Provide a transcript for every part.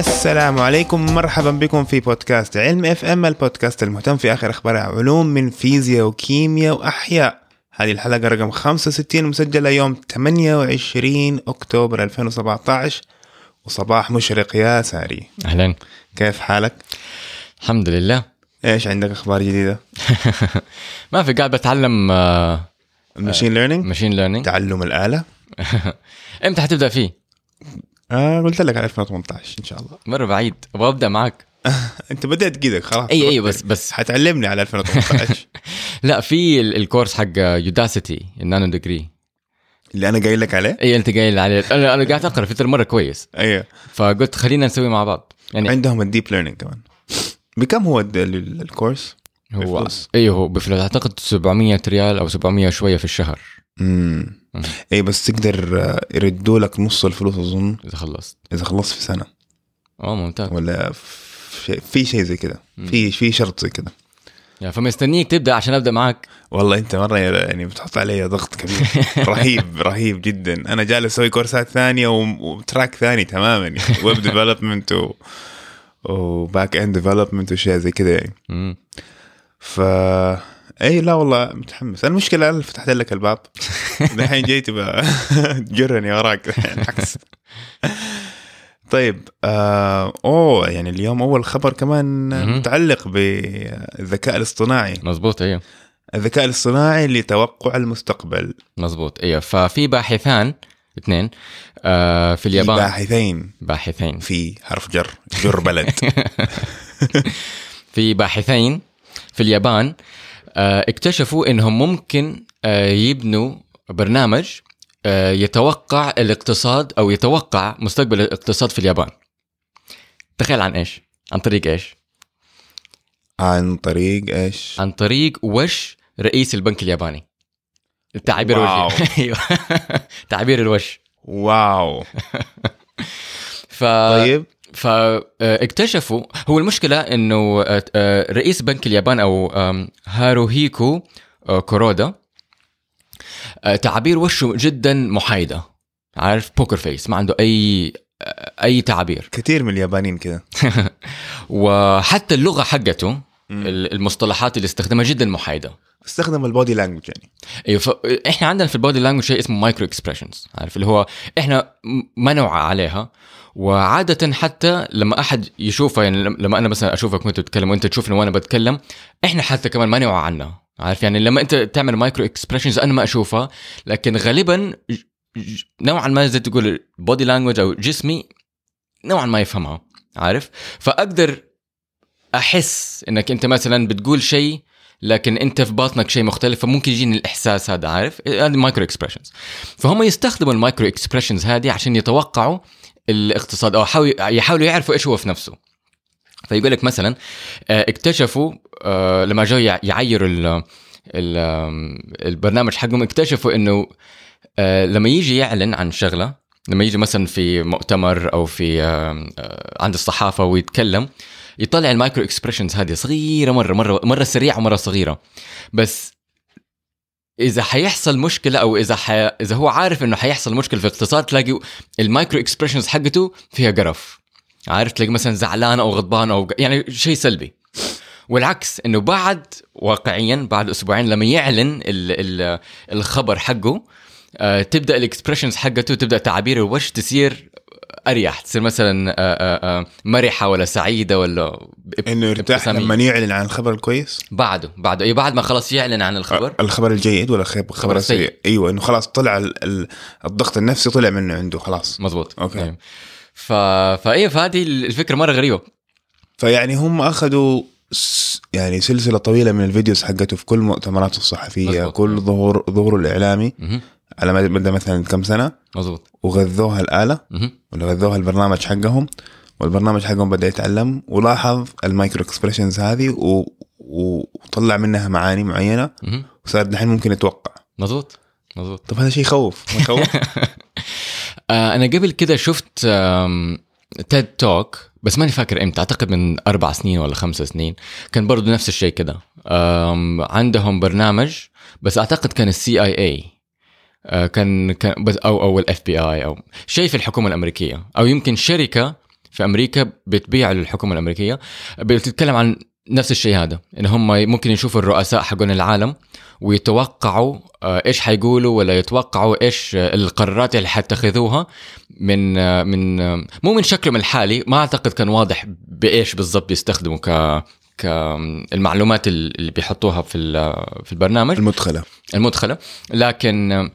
السلام عليكم مرحبا بكم في بودكاست علم FM البودكاست المهتم في آخر أخبار علوم من فيزياء وكيمياء وأحياء. هذه الحلقة رقم 65 مسجله يوم 28 أكتوبر 2017 وصباح مشرق يا ساري. أهلا. كيف حالك؟ الحمد لله. إيش عندك أخبار جديدة؟ ما في قاعد بتعلم ال machine learning machine learning تعلم الآلة؟ إمتى حتبدأ فيه؟ آه قلت لك على 2018 إن شاء الله. مرة بعيد أبغى أبدأ معك. أنت بدأت كده خلاص. إي إي بس بس. حتعلمني على 2018 لا في ال- ال course حق Udacity ال nanodegree اللي أنا قايل لك عليه؟ إي أنت قايل عليه. أنا أنا قاعد أقرأ في مرة كويس. أيوه فقلت خلينا نسوي مع بعض. يعني عندهم ال deep learning كمان. بكم هو ال course؟ هو. أيوه هو بفلوس. أعتقد 700 ريال أو 700 شوية في الشهر. امم مم. اي بس تقدر آه، يردوا لك نص الفلوس أظن. إذا خلصت. إذا خلصت في سنة. آه ممتاز. ولا في, شيء زي كده. في في شرط زي كده. يعني فمستنيك تبدأ عشان أبدأ معك والله أنت مرة يعني بتحط علي ضغط كبير. رهيب رهيب جدا. أنا جالس أسوي كورسات ثانية و track ثاني تماما يعني web development و و back end development وشيء زي كده يعني. ف اي لا والله متحمس. المشكلة أنا فتحت لك الباب. دحين جاي تجرني وراك. عكس طيب آه أوه يعني اليوم أول خبر كمان. متعلق بالذكاء الاصطناعي. مزبوط أيوه الذكاء الاصطناعي لتوقع المستقبل. مزبوط أيوه ففي باحثان اثنين آه في في اليابان باحثين. باحثين. في حرف جر جر بلد. في باحثين في اليابان اكتشفوا إنهم ممكن آه، يبنوا برنامج آه، يتوقع الاقتصاد أو يتوقع مستقبل الاقتصاد في اليابان. تخيل عن إيش؟ عن طريق إيش؟ عن طريق إيش؟ عن طريق وش رئيس البنك الياباني. تعبير. وجهي. أيوه. تعبير الوش. واو. ف طيب. فاكتشفوا هو المشكلة إنه آه، آه، رئيس بنك اليابان أو هاروهيكو آه، كورودا تعابير وشه جدا محايدة. عارف؟ poker face ما عنده أي أي تعابير. كثير من اليابانيين كذا وحتى اللغة حقته ال- المصطلحات اللي استخدمها جدا محايدة. استخدم ال body language يعني. أيوه. إحنا عندنا في ال body language شيء اسمه micro expressions عارف؟ اللي هو إحنا ما نوعى عليها. وعادة حتى لما أحد يشوفها يعني لم- لما أنا مثلا أشوفك وأنت بتتكلم وأنت تشوفني وأنا بتكلم إحنا حتى كمان ما نوعى عنها عارف؟ يعني لما أنت تعمل micro expressions أنا ما اشوفها لكن غالبا نوعا ما زي تقول body language أو جسمي نوعا ما يفهمها عارف؟ فأقدر أحس إنك أنت مثلا بتقول شيء لكن أنت في باطنك شيء مختلف فممكن يجيني الإحساس هذا عارف؟ هذه micro expressions فهم يستخدموا ال micro expressions هذه عشان يتوقعوا الاقتصاد أو يحاولوا يحاولوا يعرفوا إيش هو في نفسه. فيقول لك مثلا آه، اكتشفوا آه، لما يع- يعيروا البرنامج حقهم اكتشفوا إنه آه، لما يجي يعلن عن شغلة لما يجي مثلا في مؤتمر أو في عند الصحافة ويتكلم يطلع ال micro expressions هذه صغيرة مرة مرة مرة سريعة ومرة صغيرة. بس إذا حيحصل مشكلة أو إذا حي... إذا هو عارف إنه حيحصل مشكلة في الاقتصاد تلاقي ال micro expressions حقته فيها قرف. عارف؟ تلاقي مثلا زعلان أو غضبان أو يعني شيء سلبي. والعكس إنه بعد واقعيا بعد أسبوعين لما يعلن ال... ال... الخبر حقه آه، تبدأ ال expressions حقته تبدأ تعابير الوجه تصير؟ أريح تصير مثلا آه، آه، آه، مرحة ولا سعيدة ولا إنه يرتاح. لما يعلن عن الخبر الكويس بعده بعده اي بعد ما خلاص يعلن عن الخبر الخبر الجيد ولا الخبر الخبر السيء. أيوه إنه خلاص طلع ال... ال... الضغط النفسي طلع منه عنده خلاص مزبوط okay. أيوة. ف فايه فهذه الفكرة مرة غريبة فيعني هم أخذوا. يعني سلسلة طويلة من ال videos حقته في كل مؤتمراته الصحفية مظبوط. كل ظهور ظهوره الإعلامي مهم. على مدى مثلا كم سنة. مزبوط وغذوها الآلة. ولا غذوها البرنامج حقهم. والبرنامج حقهم بدأ يتعلم. ولاحظ ال micro expressions هذه و... وطلع منها معاني معينة. وصار دحين ممكن يتوقع. مزبوط مزبوط طب هذا شيء يخوف. ما يخوف؟ آه أنا قبل كده شفت TED Talk بس ماني فاكر إمتى. أعتقد من أربع سنين ولا خمسة سنين. كان برضو نفس الشيء كده. عندهم برنامج بس أعتقد كان ال CIA كان كان بس أو أو الاف بي اي أو شيء في الحكومة الأمريكية. أو يمكن شركة في أمريكا بتبيع للحكومة الأمريكية. بتتكلم عن نفس الشيء هذا إن هم ممكن يشوفوا الرؤساء حقون العالم ويتوقعوا آه، إيش حيقولوا ولا يتوقعوا إيش آه، القرارات اللي حيتخذوها من آه، من مو من شكلهم الحالي ما أعتقد كان واضح بإيش بالضبط بيستخدموا ك المعلومات اللي بيحطوها في في البرنامج. المدخلة. المدخلة. لكن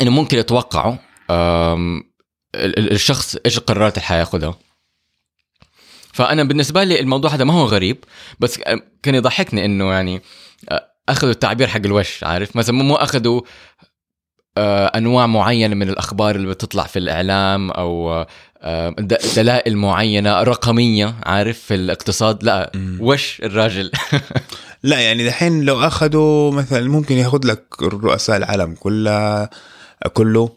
إنه ممكن يتوقعوا الشخص إيش القرارات اللي حياخذها فأنا بالنسبة لي الموضوع هذا ما هو غريب بس كان يضحكني إنه يعني أخذوا التعبير حق الوش عارف؟ مثلا مو أخذوا آه، أنواع معينة من الأخبار اللي بتطلع في الإعلام أو آه، دلائل معينة رقمية عارف؟ في الاقتصاد لا وش الراجل؟ لا يعني دحين لو أخذوا مثلا ممكن ياخذ لك رؤساء العالم كلها كله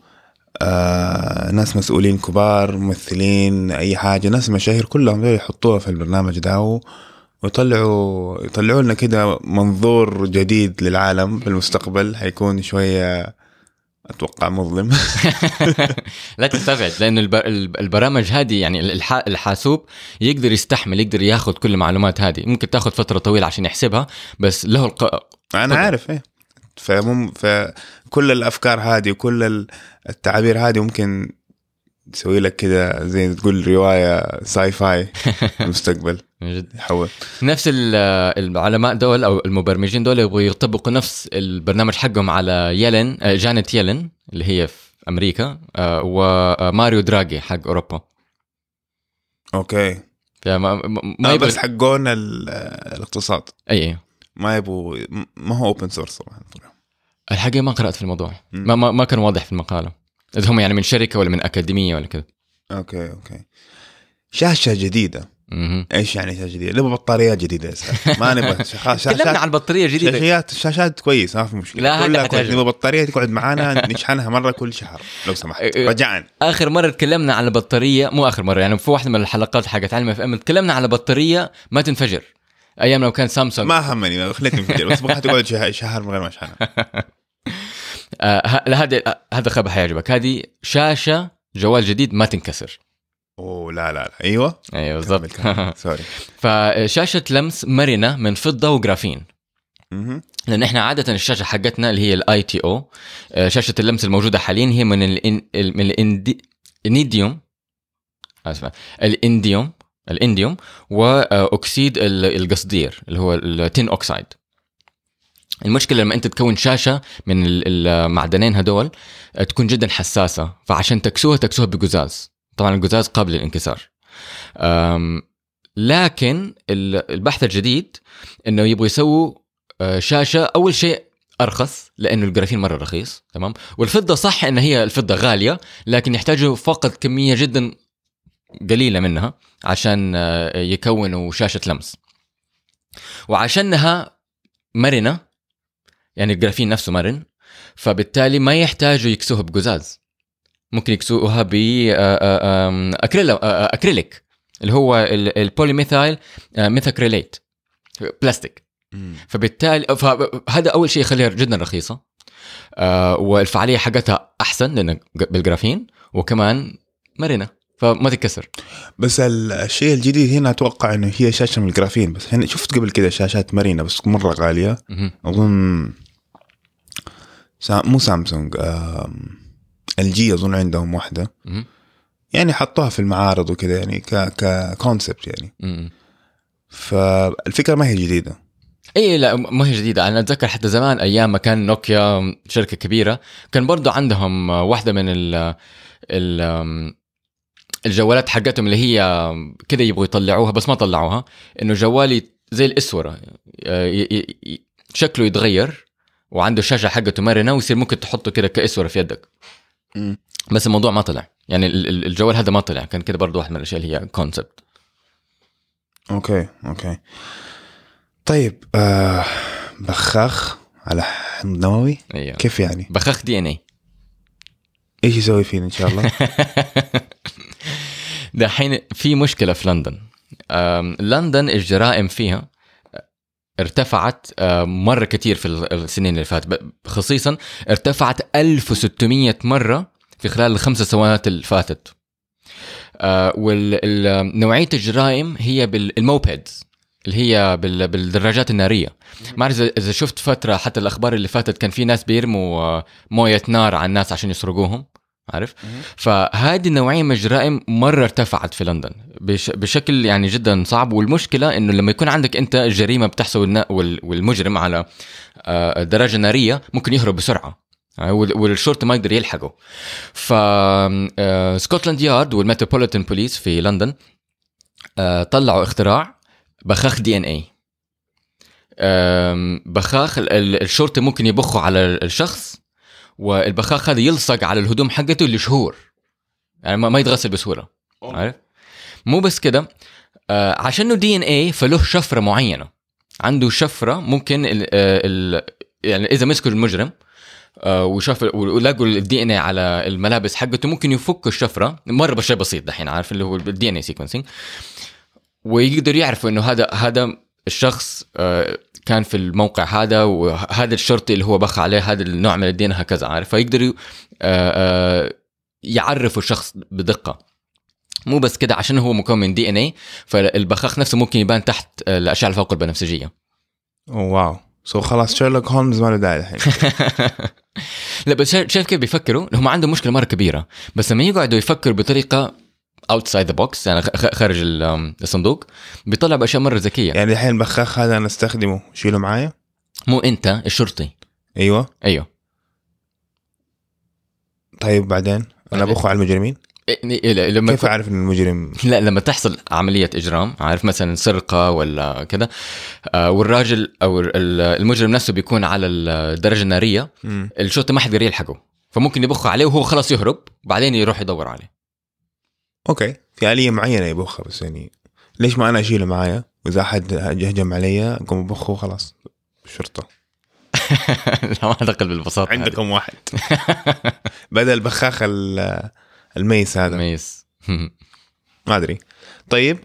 آه ناس مسؤولين كبار ممثلين أي حاجة ناس مشاهير كلهم يحطوها في البرنامج ده ويطلعوا يطلعوا لنا كده منظور جديد للعالم في المستقبل. حيكون شوية أتوقع مظلم. لا تستبعد لأنه البرامج هذه يعني الحاسوب يقدر يستحمل يقدر ياخذ كل المعلومات هذه. ممكن تاخذ فترة طويلة عشان يحسبها بس له الق... أنا عارف إيه. فمم فكل الأفكار هذه وكل التعابير هذه ممكن تسوي لك كده زي تقول رواية ساي فاي في المستقبل. جد. يحول. نفس العلماء دول أو المبرمجين دول يبغوا يطبقوا نفس البرنامج حقهم على يلين آه، جانيت يلين اللي هي في أمريكا آه، وماريو دراغي حق أوروبا. okay. ما ما آه بس حقون الاقتصاد. اي ما يبغوا ما هو open source صراحة. الحقيقة ما قرأت في الموضوع. ما, ما ما كان واضح في المقالة. اذا هم يعني من شركة ولا من أكاديمية ولا كذا. أوكي أوكي. شاشة جديدة. إيش يعني شاشة جديدة؟ نبغى بطاريات جديدة. ما نبغى شاشات تكلمنا عن بطارية جديدة. شاشات شاشات كويس ما في مشكلة. لا كلها كويس. نبغى بطارية تقعد معانا نشحنها مرة كل شهر لو سمحت. رجاء آخر مرة تكلمنا على البطارية مو آخر مرة يعني في واحدة من الحلقات حقت علم FM تكلمنا على بطاريه ما تنفجر. أيام لو كان سامسونج ما همني خليتني انفجر بس بغيت تقعد شهر من غير ما اشحنها آه هذا هذا خبر حيعجبك. هذه شاشة جوال جديد ما تنكسر. أوه لا لا لا. أيوه. أيوه بالضبط. sorry فشاشة لمس مرنة من فضة وجرافين. لأن إحنا عادة الشاشة حقتنا اللي هي ال ITO شاشة اللمس الموجودة حاليا هي من الان من الانديوم اسف الانديوم الإنديوم وأكسيد القصدير اللي هو ال tin oxide المشكلة لما أنت تكون شاشة من المعدنين هدول تكون جدا حساسة. فعشان تكسوها تكسوها بقزاز. طبعا القزاز قابل للانكسار. لكن البحث الجديد إنه يبغوا يسووا آه، شاشة أول شيء أرخص لأنه الجرافين مرة رخيص. تمام؟ والفضة صح إن هي الفضة غالية لكن يحتاجوا فقط كمية جدا قليلة منها. عشان آه، يكونوا شاشة لمس. وعشانها مرنة يعني الجرافين نفسه مرن فبالتالي ما يحتاجوا يكسوها بقزاز. ممكن يكسوها ب أكريليك اللي هو ال polymethyl methacrylate بلاستيك فبالتالي فهذا أول شيء يخليها جدا رخيصة والفعالية حقتها أحسن لأن بالجرافين وكمان مرنة. فما تتكسر. بس الشيء الجديد هنا أتوقع إنه هي شاشة من الجرافين. بس هنا شفت قبل كذا شاشات مرنة بس مرة غالية. أظن مو سامسونج الجي أظن عندهم واحدة. يعني حطوها في المعارض وكذا يعني ككونسبت يعني. فالفكرة ما هي جديدة. إي لا ما هي جديدة. أنا أتذكر حتى زمان أيام ما كان نوكيا شركة كبيرة كان برضو عندهم واحدة من ال ال الجوالات حقتهم اللي هي كذا يبغوا يطلعوها بس ما طلعوها إنه جوالي زي الاسوره شكله يتغير وعنده الشاشه حقته مرنة ويصير ممكن تحطه كده كإسورة في يدك. بس الموضوع ما طلع. يعني الجوال هذا ما طلع. كان كده برضه واحد من الأشياء اللي هي concept okay okay. طيب آه بخاخ على حمض نووي؟ أيوه. كيف يعني؟ بخاخ DNA إيش يسوي فينا إن شاء الله؟ دحين في مشكلة في لندن. لندن الجرائم فيها ارتفعت مرة كثير في السنين اللي فاتت. خصيصا ارتفعت 1600 مرة في خلال الخمس سنوات اللي فاتت. آه ونوعيه الجرائم هي بالموبيدز اللي هي بال- بالدراجات النارية. ما اعرف إذا شفت فترة حتى الأخبار اللي فاتت كان في ناس بيرموا آه، موية نار على الناس عشان يسرقوهم. عارف؟ فهذه النوعية من الجرائم مرة ارتفعت في لندن. بش بشكل يعني جدا صعب. والمشكلة إنه لما يكون عندك أنت الجريمه بتحصل والمجرم على آه، دراجة نارية ممكن يهرب بسرعة. آه، وال- والشرطه ما يقدر يلحقه. ف Scotland Yard وال Metropolitan Police في لندن آه، طلعوا اختراع بخاخ DNA بخاخ ال- ال- الشرطي ممكن يبخه على الشخص والبخاخ هذا يلصق على الهدوم حقته لشهور. يعني ما يتغسل بسهولة. عارف؟ مو بس كده آه عشانه DNA فله شفرة معينة. عنده شفرة ممكن ال ال يعني إذا مسكوا المجرم آه وشاف ولقوا ال DNA على الملابس حقته ممكن يفكوا الشفرة. مرة بشيء بسيط دحين عارف؟ اللي هو ال DNA sequencing ويقدروا يعرفوا إنه هذا هذا الشخص آه، كان في الموقع هذا وهذا الشرطي اللي هو بخ عليه هذا النوع من ال DNA كذا عارف؟ فيقدروا آه، آه، يعرفوا الشخص بدقة. مو بس كده عشان هو مكون من DNA فالبخاخ نفسه ممكن يبان تحت الأشعة الفوق البنفسجية. أوه wow so خلاص شيرلوك هولمز ما له داعي الحين. لا بس شا- شايف كيف بيفكروا؟ هم عندهم مشكلة مرة كبيرة. بس لما يقعدوا يفكروا بطريقة outside the box يعني خارج ال- الصندوق بيطلع بأشياء مرة ذكية. يعني الحين البخاخ هذا أنا أستخدمه. شيله معايا؟ مو أنت الشرطي. أيوه. أيوه. طيب بعدين؟ أنا. بخو على المجرمين؟ إيه- إيه- لما كيف أعرف إن المجرم؟ لا لما تحصل عملية إجرام عارف مثلا سرقة ولا كذا آه والراجل أو ال- المجرم نفسه بيكون على الدرجه الناريه مم. الشرطه ما حيقدر يلحقه فممكن يبخوا عليه وهو خلاص يهرب بعدين يروح يدور عليه. أوكي. في آلية معينة يبخها بس يعني ليش ما أنا أشيله معايا؟ وإذا أحد هجم علي أقوم أبخه خلاص الشرطة لا ما أعتقد بالبساطة هذه. عندكم واحد. بدل بخاخ ال- الميس هذا. ميس. ما أدري. طيب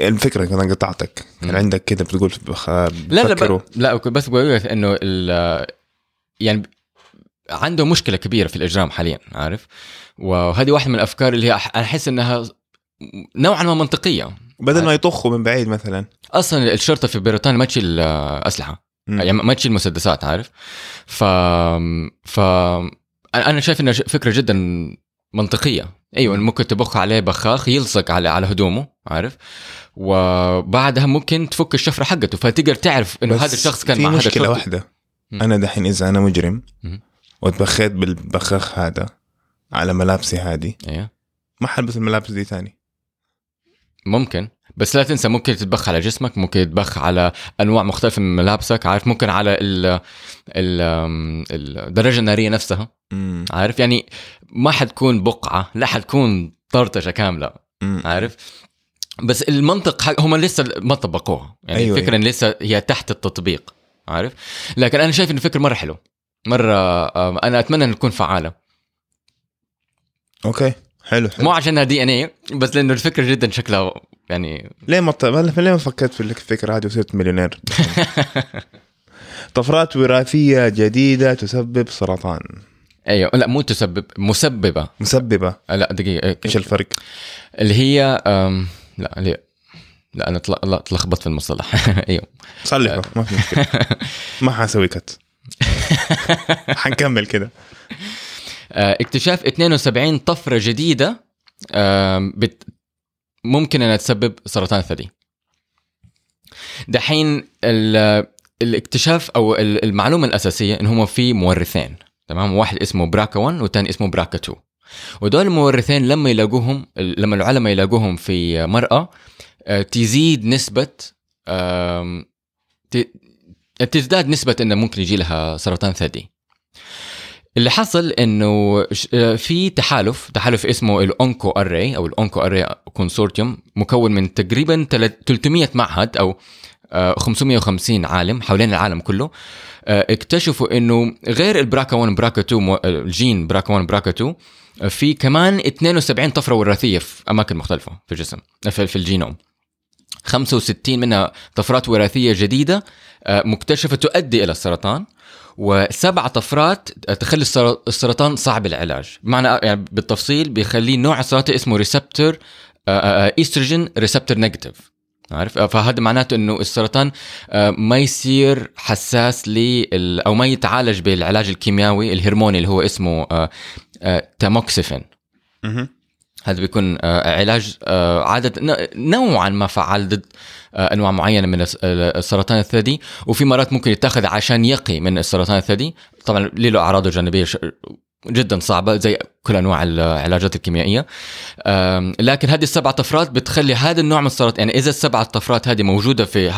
الفكرة كمان قطعتك. كان. عندك كده بتقول بخ... لا لا. ب... لا بس بقول لك إنه ال... يعني عنده مشكلة كبيرة في الإجرام حاليا عارف؟ وهذه واحدة من الأفكار اللي هي أحس إنها نوعا ما منطقية بدل ما يطخوا من بعيد مثلا أصلا الشرطة في بريطانيا ما تشيل اسلحه. يعني ما تشيل مسدسات عارف ف ف أنا شايف إنها فكرة جدا منطقية أيوه ممكن تبخ عليه بخاخ يلصق على على هدومه عارف وبعدها ممكن تفك الشفرة حقته فتقدر تعرف إنه هذا الشخص كان في مع هذا. واحدة مم. أنا دحين إذا أنا مجرم. وتبخيت بالبخاخ هذا على ملابسي هذه. أيوه ما حلبس الملابس دي ثاني ممكن. بس لا تنسى ممكن تتبخ على جسمك ممكن تتبخ على أنواع مختلفة من ملابسك عارف؟ ممكن على ال ال الدرجه النارية نفسها. مم. عارف؟ يعني ما حتكون بقعة لا حتكون طرطشة كاملة. مم. عارف؟ بس المنطق حق هم لسه ما طبقوها. يعني أيوة، أيوة. الفكرة إن لسه هي تحت التطبيق. عارف؟ لكن أنا شايف ان الفكرة مرة حلو مرة أنا أتمنى ان تكون فعالة. okay. حلو حلو. مو عشانها DNA بس لأنه الفكرة جدا شكلها يعني ليه ما ط- ليه ما فكرت في الفكرة هذه وصرت مليونير؟ طفرات وراثية جديدة تسبب سرطان. أيوه لا مو تسبب مسببة. مسببة. لا دقيقة إيش الفرق؟ اللي هي أم لا اللي لا أنا تل- لا تلخبطت في المصطلح. أيوه. صلحه ما في مشكلة. ما حاسوي كت حنكمل كده. اكتشاف 72 طفرة جديدة آم، بت ممكن انها تسبب سرطان الثدي. دحين ال- الاكتشاف أو ال- المعلومة الأساسية إن هم في مورثين تمام؟ واحد اسمه براكا 1 والثاني اسمه براكا 2 ودول المورثين لما يلاقوهم لما العلماء يلاقوهم في مرأة آه، تزيد نسبة تزداد نسبة إنه ممكن يجي لها سرطان ثدي. اللي حصل إنه آه، في تحالف تحالف اسمه ال OncoArray أو ال OncoArray Consortium مكون من تقريبا تل- 300 معهد أو آه، 550 عالم حوالين العالم كله. آه، اكتشفوا إنه غير ال BRCA 1 BRCA 2 مو- الجين BRCA 1 BRCA 2 آه، في كمان 72 طفرة وراثية في أماكن مختلفة في الجسم في, الجينوم. 65 منها طفرات وراثية جديدة آه، مكتشفة تؤدي إلى السرطان. وسبع طفرات تخلي السر- السرطان صعب العلاج. بمعنى يعني بالتفصيل بيخليه نوع السرطان اسمه receptor estrogen receptor negative عارف؟ آه، فهذا معناته إنه السرطان آه، ما يصير حساس لل أو ما يتعالج بالعلاج الكيميائي الهرموني اللي هو اسمه آه، آه، تاموكسيفين مهم. هذا بيكون آه، علاج عادة نوعا ما فعال ضد آه، أنواع معينة من الس- السرطان الثدي وفي مرات ممكن يتاخذ عشان يقي من السرطان الثدي. طبعا له اعراضه الجانبيه ش- جدا صعبة زي كل أنواع العلاجات الكيميائية. لكن هذه السبع طفرات بتخلي هذا النوع من السرطان يعني إذا السبع طفرات هذه موجودة في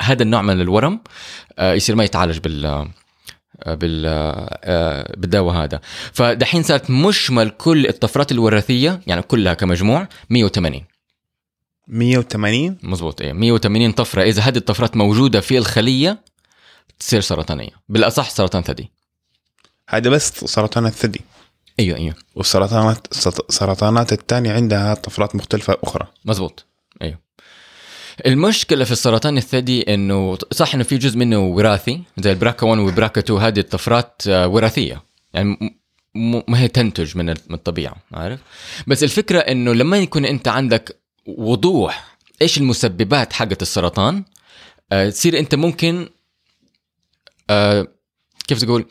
هذا النوع من الورم آه، يصير ما يتعالج بال بال آه، بالدواء هذا. فدحين صارت مشمل كل الطفرات الوراثية يعني كلها كمجموع 180 180 مزبوط إيه. 180 طفرة. إذا هذه الطفرات موجودة في الخلية تصير سرطانية. بالأصح سرطان ثدي. هذا بس سرطان الثدي. أيوه أيوه. والسرطانات السرطانات الثانية عندها طفرات مختلفة أخرى. مزبوط أيوه. المشكلة في السرطان الثدي إنه صح إنه في جزء منه وراثي زي البراكا 1 والبراكا 2 هذه الطفرات آه، وراثية. يعني ما هي تنتج من الطبيعة عارف؟ بس الفكرة إنه لما يكون أنت عندك وضوح إيش المسببات حقت السرطان؟ آه، تصير أنت ممكن آه، كيف تقول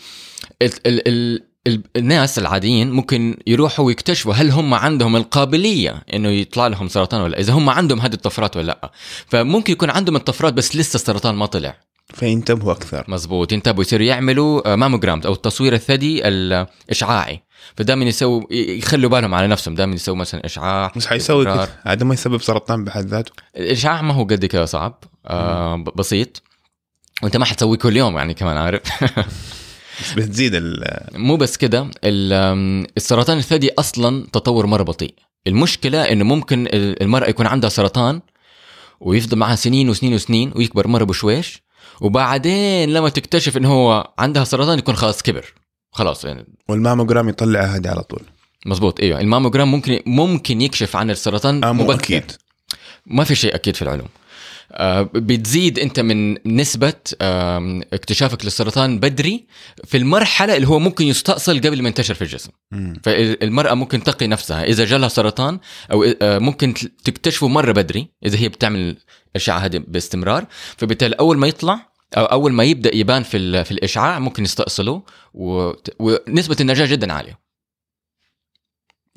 ال ال- الناس العاديين ممكن يروحوا ويكتشفوا هل هم عندهم القابلية إنه يطلع لهم سرطان ولا إذا هم عندهم هذه الطفرات ولا لأ. فممكن يكون عندهم الطفرات بس لسه السرطان ما طلع. فينتبهوا أكثر. مزبوط ينتبهوا يصيروا يعملوا ماموجرام أو التصوير الثدي الإشعاعي. فدائما يسووا يخلوا بالهم على نفسهم دائما يسووا مثلا إشعاع مش حيسوي هذا ما يسبب سرطان بحد ذاته؟ الإشعاع ما هو قد كده صعب آه بسيط. وأنت ما حتسويه كل يوم يعني كمان عارف؟ بس بتزيد ال مو بس كده السرطان الثدي أصلا تطور مرة بطيء. المشكلة إنه ممكن ال- المرأة يكون عندها سرطان ويفضل معها سنين وسنين وسنين ويكبر مرة بشويش وبعدين لما تكتشف إنه هو عندها سرطان يكون خلاص كبر. خلاص يعني. والماموجرام يطلع هذه على طول. مزبوط إيوه. الماموجرام ممكن ممكن يكشف عن السرطان آه مو مبكر. أكيد. ما في شيء أكيد في العلوم. بتزيد انت من نسبة اكتشافك للسرطان بدري في المرحلة اللي هو ممكن يستأصل قبل ما ينتشر في الجسم. مم. فالمرأة ممكن تقي نفسها. إذا جالها سرطان أو آه، ممكن تكتشفه مرة بدري إذا هي بتعمل الأشعة هذه باستمرار. فبالتالي أول ما يطلع أو أول ما يبدأ يبان في في الاشعاع ممكن يستأصله ونسبه النجاة جدا عالية.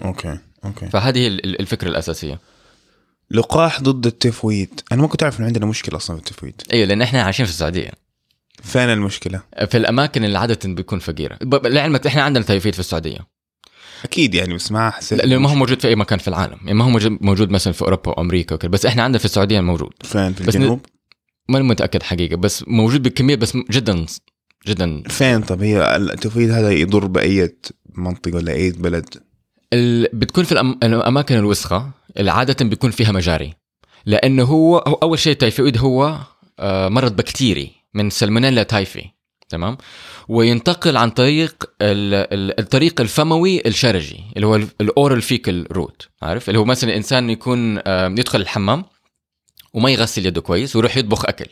okay okay. فهذه الفكرة الأساسية. لقاح ضد التيفويد أنا ما كنت أعرف إنه عندنا مشكلة أصلا في التيفويد أيوه لأن إحنا عايشين في السعودية. فين المشكلة؟ في الأماكن اللي عادة بيكون فقيرة. لعلمك إحنا عندنا تيفيد في السعودية. أكيد يعني بس ما حسيت لأنه ما هو موجود في أي مكان في العالم. يعني ما هو موجود- مثلا في أوروبا وأمريكا وكذا بس إحنا عندنا في السعودية موجود. فين؟ في بس الجنوب؟ ما متأكد حقيقة بس موجود بكمية بس جدا جدا. فين طب هي التيفويد هذا يضر بأي منطقة ولا أي بلد؟ بتكون في الأم... الأماكن الوسخة اللي عادة بيكون فيها مجاري. لأنه هو, أول شيء التيفويد هو آه، مرض بكتيري من Salmonella typhi تمام؟ وينتقل عن طريق ال... ال- الطريق الفموي الشرجي اللي هو ال oral fecal route عارف؟ اللي هو مثلا الانسان يكون آه، يدخل الحمام وما يغسل يده كويس ويروح يطبخ أكل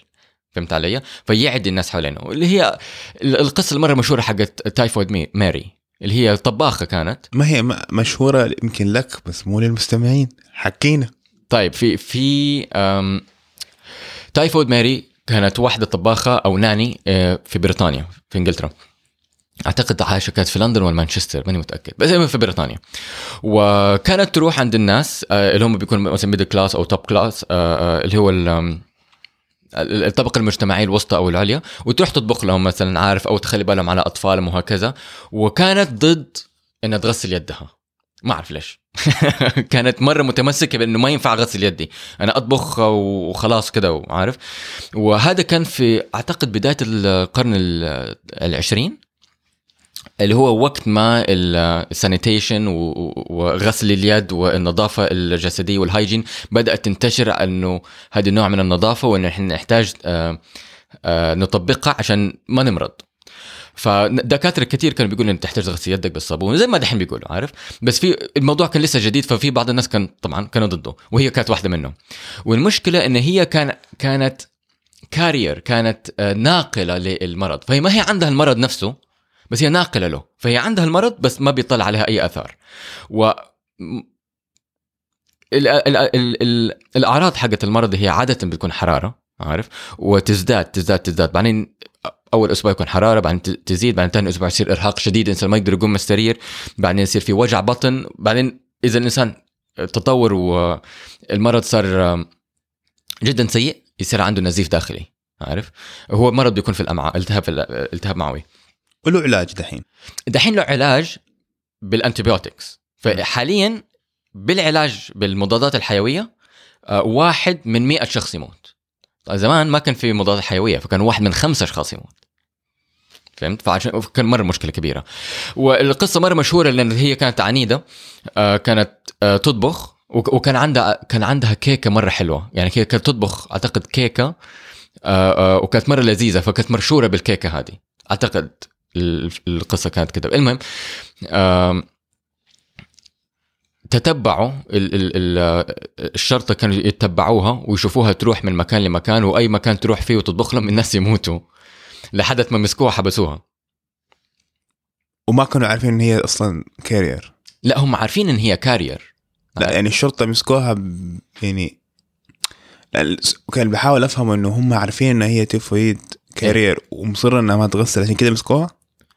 فهمت علي؟ فيعدي الناس حوالينه. اللي هي ال- القصة المرة مشهورة حقت Typhoid Mary. اللي هي طباخة كانت. ما هي م- مشهورة يمكن لك بس مو للمستمعين حكينا. طيب في في Typhoid Mary كانت واحدة طباخة أو nanny آه، في بريطانيا في إنجلترا. أعتقد عايشة كانت في لندن ولا مانشستر ماني متأكد بس في بريطانيا. وكانت تروح عند الناس آه، اللي هم بيكونوا مثلا middle class أو top class اللي هو ال- آم، الطبقة المجتمعية الوسطى أو العليا وتروح تطبخ لهم مثلا عارف أو تخلي بالهم على أطفالهم وهكذا. وكانت ضد إنها تغسل يدها. ما أعرف ليش. كانت مرة متمسكة بأنه ما ينفع أغسل يدي. أنا أطبخ وخلاص كده وعارف. وهذا كان في أعتقد بداية القرن ال- العشرين. اللي هو وقت ما ال sanitation وغسل اليد والنظافة الجسدية وال hygiene بدأت تنتشر أنه هذا النوع من النظافة وأنه إحنا نحتاج آه، آه، نطبقها عشان ما نمرض. فدكاترة كثير كانوا بيقولوا انك تحتاج تغسل يدك بالصابون زي ما دحين بيقولوا عارف؟ بس في الموضوع كان لسه جديد ففي بعض الناس كان طبعا كانوا ضده وهي كانت واحدة منهم. والمشكلة إن هي كان كانت كارير كانت آه، ناقلة للمرض. فهي ما هي عندها المرض نفسه بس هي ناقلة له فهي عندها المرض بس ما بيطلع عليها أي آثار. و ال ال ال ال الأعراض حقت المرض هي عادة بتكون حرارة عارف؟ وتزداد تزداد تزداد. بعدين أول أسبوع يكون حرارة بعدين تزيد بعدين ثاني أسبوع يصير إرهاق شديد الانسان ما يقدر يقوم من السرير بعدين يصير في وجع بطن. بعدين إذا الإنسان تطور والمرض صار جدا سيء يصير عنده نزيف داخلي عارف؟ هو مرض بيكون في الأمعاء التهاب التهاب معوي. وله علاج دحين. دحين له علاج بالانتيبيوتكس فحاليا بالعلاج بالمضادات الحيوية آه، واحد من مئة شخص يموت. طيب زمان ما كان في مضادات حيوية فكان واحد من خمسة أشخاص يموت. فهمت؟ فعشان كان مرة مشكلة كبيرة. والقصة مرة مشهورة لأن هي كانت عنيدة آه، كانت آه، تطبخ وك- وكان عندها كان عندها كيكة مرة حلوة. يعني هي كانت تطبخ أعتقد كيكة وكانت مرة لذيذة فكانت مشهوره بالكيكة هذه. أعتقد القصة كانت كده. المهم تتبعوا ال ال ال الشرطة كانوا يتبعوها ويشوفوها تروح من مكان لمكان وأي مكان تروح فيه وتطبخ لهم الناس يموتوا لحد ما مسكوها حبسوها. وما كانوا عارفين إن هي أصلا carrier لا هم عارفين إن هي carrier لا يعني الشرطة مسكوها ب- يعني كان بحاول افهم إنه هم عارفين إن هي typhoid carrier ومصر إنها ما تغسل عشان كده مسكوها؟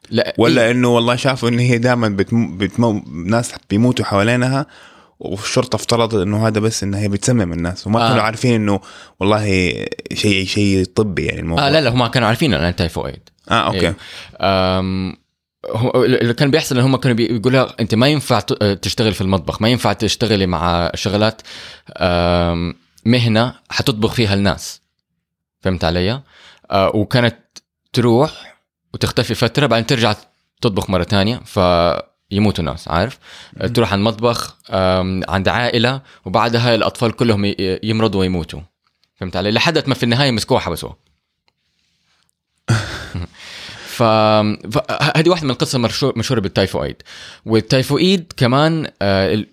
لا ولا إيه؟ إنه والله شافوا إن هي دائما بتمو... بتمو... ناس بيموتوا حوالينها والشرطة افترضت إنه هذا بس إنها هي بتسمم الناس وما آه. آه. كانوا عارفين إنه والله شيء شيء طبي يعني الموضوع آه لا لا هم كانوا عارفين انها تايفويد آه okay إيه. أم اللي كان بيحصل ان هم كانوا بيقولوا أنت ما ينفع تشتغل في المطبخ ما ينفع تشتغلي مع شغلات مهنة حتطبخ فيها الناس فهمت علي؟ أه، وكانت تروح وتختفي فترة بعدين ترجع تطبخ مرة تانية فيموتوا ناس عارف؟ تروح عند مطبخ عند عائلة وبعدها الأطفال كلهم يمرضوا ويموتوا. فهمت علي؟ لحد ما في النهاية مسكوها حبسوها. ف... فهذه واحدة من القصص المشهور- مشهورة بالتايفويد والتايفويد كمان آه، ال-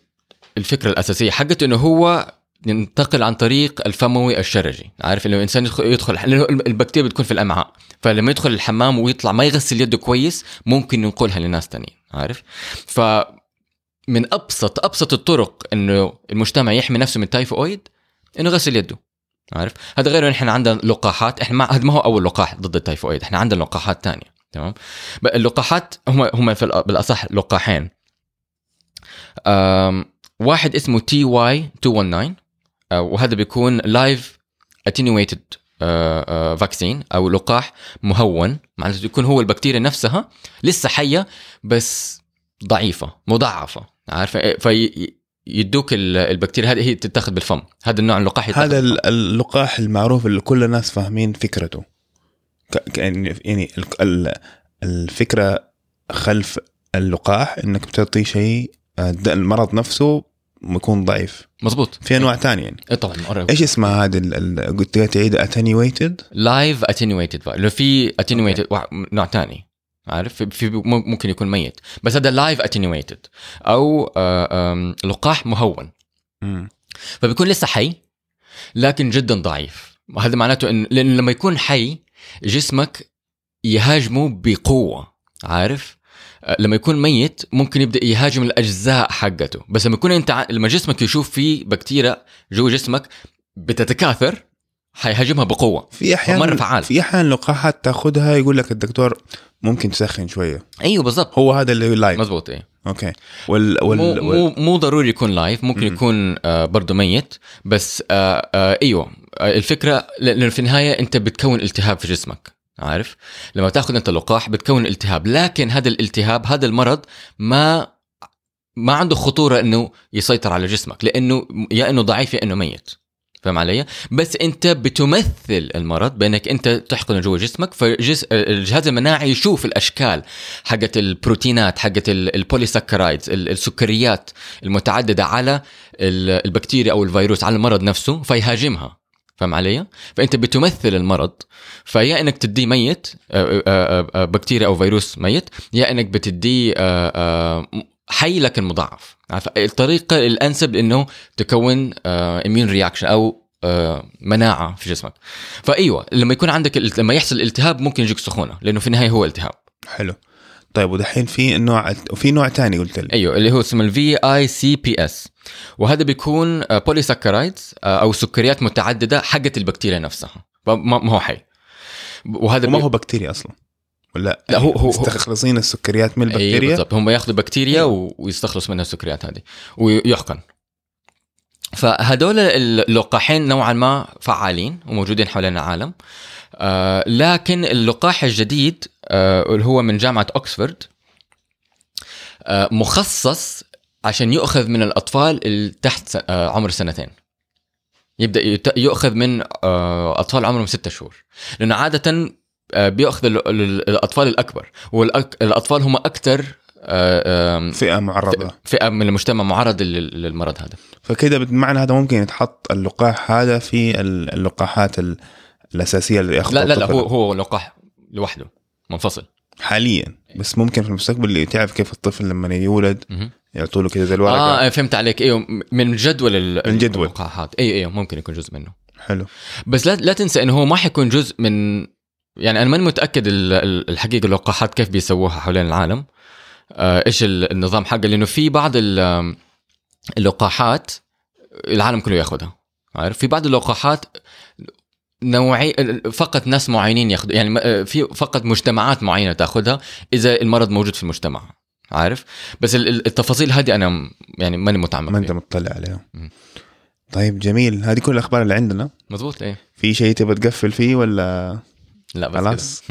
الفكرة الأساسية حقته إنه هو ينتقل عن طريق الفموي الشرجي. عارف انه الإنسان يدخل, لأنه البكتيريا بتكون في الأمعاء. فلما يدخل الحمام ويطلع ما يغسل يده كويس ممكن ينقلها لناس تانيين. عارف؟ ف من ابسط أبسط الطرق إنه المجتمع يحمي نفسه من التايفويد إنه يغسل يده. عارف؟ هذا غير إن إحنا عندنا لقاحات. إحنا ما هذا ما هو أول لقاح ضد التايفويد. إحنا عندنا لقاحات تانية. تمام؟ اللقاحات هم هم بالأصح لقاحين. واحد اسمه Ty 219 آه، وهذا بيكون live attenuated vaccine أو لقاح مهون. معناته يكون هو البكتيريا نفسها لسه حية بس ضعيفة مضاعفة. عارفة؟ في يدوك ال- البكتيريا هذه هي تتاخذ بالفم. هذا النوع من اللقاح هذا ال- اللقاح المعروف اللي كل الناس فاهمين فكرته. يعني ال- الفكرة خلف اللقاح إنك بتعطي شيء آه، المرض نفسه يكون ضعيف. مزبوط في انواع تانية يعني. إيه طبعا إيش اسمها هذه قلت لي تعيد اتنيويتد لايف اتنيويتد لو في attenuated نوع ثاني. عارف؟ في- في مم- ممكن يكون ميت. بس هذا live attenuated أو آه، لقاح مهون. فبيكون لسه حي لكن جدا ضعيف. هذا معناته ان لأن لما يكون حي جسمك يهاجمه بقوة. عارف؟ لما يكون ميت ممكن يبدأ يهاجم الأجزاء حقته. بس لما يكون أنت لما جسمك يشوف في بكتيريا جوا جسمك بتتكاثر حيهاجمها بقوة. في أحيان مرة فعال. في أحيان لقاحات تاخذها يقول لك الدكتور ممكن تسخن شوية. أيوه بالضبط. هو هذا اللي live مزبوط إيه. okay. وال وال, مو, وال... مو مو ضروري يكون live ممكن مم. يكون آه برضه ميت. بس آه آه أيوه. آه الفكرة لأنه في النهاية أنت بتكون التهاب في جسمك. عارف؟ لما تاخذ انت لقاح بتكون التهاب لكن هذا الالتهاب هذا المرض ما ما عنده خطورة إنه يسيطر على جسمك لأنه يا إنه ضعيف يا إنه ميت. فاهم علي؟ بس أنت بتمثل المرض بأنك أنت تحقنه جوا جسمك فالجهاز المناعي يشوف الأشكال حقت البروتينات حقت ال- ال polysaccharides ال- السكريات المتعددة على ال- البكتيريا أو الفيروس على المرض نفسه فيهاجمها. فاهم علي؟ فأنت بتمثل المرض فيا إنك تديه ميت آه، آه، آه، بكتيريا أو فيروس ميت يا إنك بتديه حي لكن مضاعف؟ الطريقة الأنسب انه تكون immune reaction أو مناعة في جسمك فأيوة لما يكون عندك لما يحصل التهاب ممكن يجيك سخونة لأنه في النهاية هو التهاب حلو طيب ودحين في نوع وفي نوع تاني قلت لي. أيوه اللي هو اسمه ال Vi CPS وهذا بيكون polysaccharides أو سكريات متعددة حقت البكتيريا نفسها. ما ما هو حي. وهذا بي- هو بكتيريا أصلا؟ ولا لا، هو- هو- هو- مستخلصين السكريات من أيوه البكتيريا؟ بالضبط. هم ياخذوا بكتيريا و- ويستخلص منها السكريات هذه. ويحقن. فهدول اللقاحين نوعا ما فعالين وموجودين حوالين العالم. آه لكن اللقاح الجديد آه اللي هو من جامعة أكسفورد آه مخصص عشان يؤخذ من الأطفال اللي تحت آه عمر سنتين. يبدأ يت- يؤخذ من آه أطفال عمرهم ستة شهور. لأنه عادة آه بيأخذ ال- ال- الأطفال الأكبر والأطفال هم آه آم، فئة معرضة. فئة من المجتمع معرض لل- للمرض هذا. فكده بمعنى هذا ممكن يتحط اللقاح هذا في ال- اللقاحات ال- الأساسية اللي ياخذها لا لا لا. هو هو لقاح لوحده منفصل. حاليا. بس ممكن في المستقبل اللي تعرف كيف الطفل لما يولد. يعطوا له كده زي الورقة. آه فهمت عليك. إيوه من جدول من جدول. اللقاحات. إيوه إيوه ممكن يكون جزء منه. حلو. بس لا لا تنسى إنه هو ما حيكون جزء من يعني أنا ماني متأكد ال- ال- الحقيقة اللقاحات كيف بيسووها حوالين العالم. آه إيش ال- النظام حقه. لأنه في بعض ال- اللقاحات العالم كله ياخذها عارف؟ في بعض اللقاحات نوعي فقط ناس معينين ياخذوا يعني م- في فقط مجتمعات معينة تاخذها إذا المرض موجود في المجتمع عارف؟ بس ال- ال- التفاصيل هذه أنا يعني ماني متعمق ما أنت. مطلع عليها. طيب جميل. هذه كل الأخبار اللي عندنا. مزبوط إيه. في شيء تبغى تقفل فيه ولا؟ لا بس خلاص.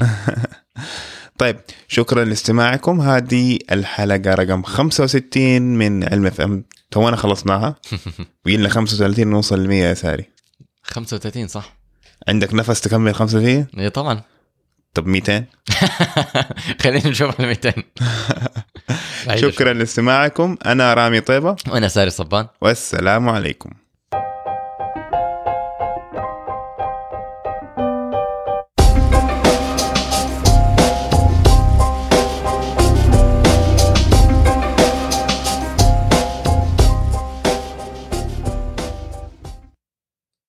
طيب شكرا لاستماعكم. هذه الحلقة رقم 65 من علم اف ام. تونا خلصناها. ويلنا 35 نوصل ل 100 يا ساري. 35 صح؟ عندك نفس تكمل 35 إيه طبعا. طب 200 خلينا نشوف ال 200 شكرا لاستماعكم. أنا رامي طيبة. وأنا ساري صبان. والسلام عليكم.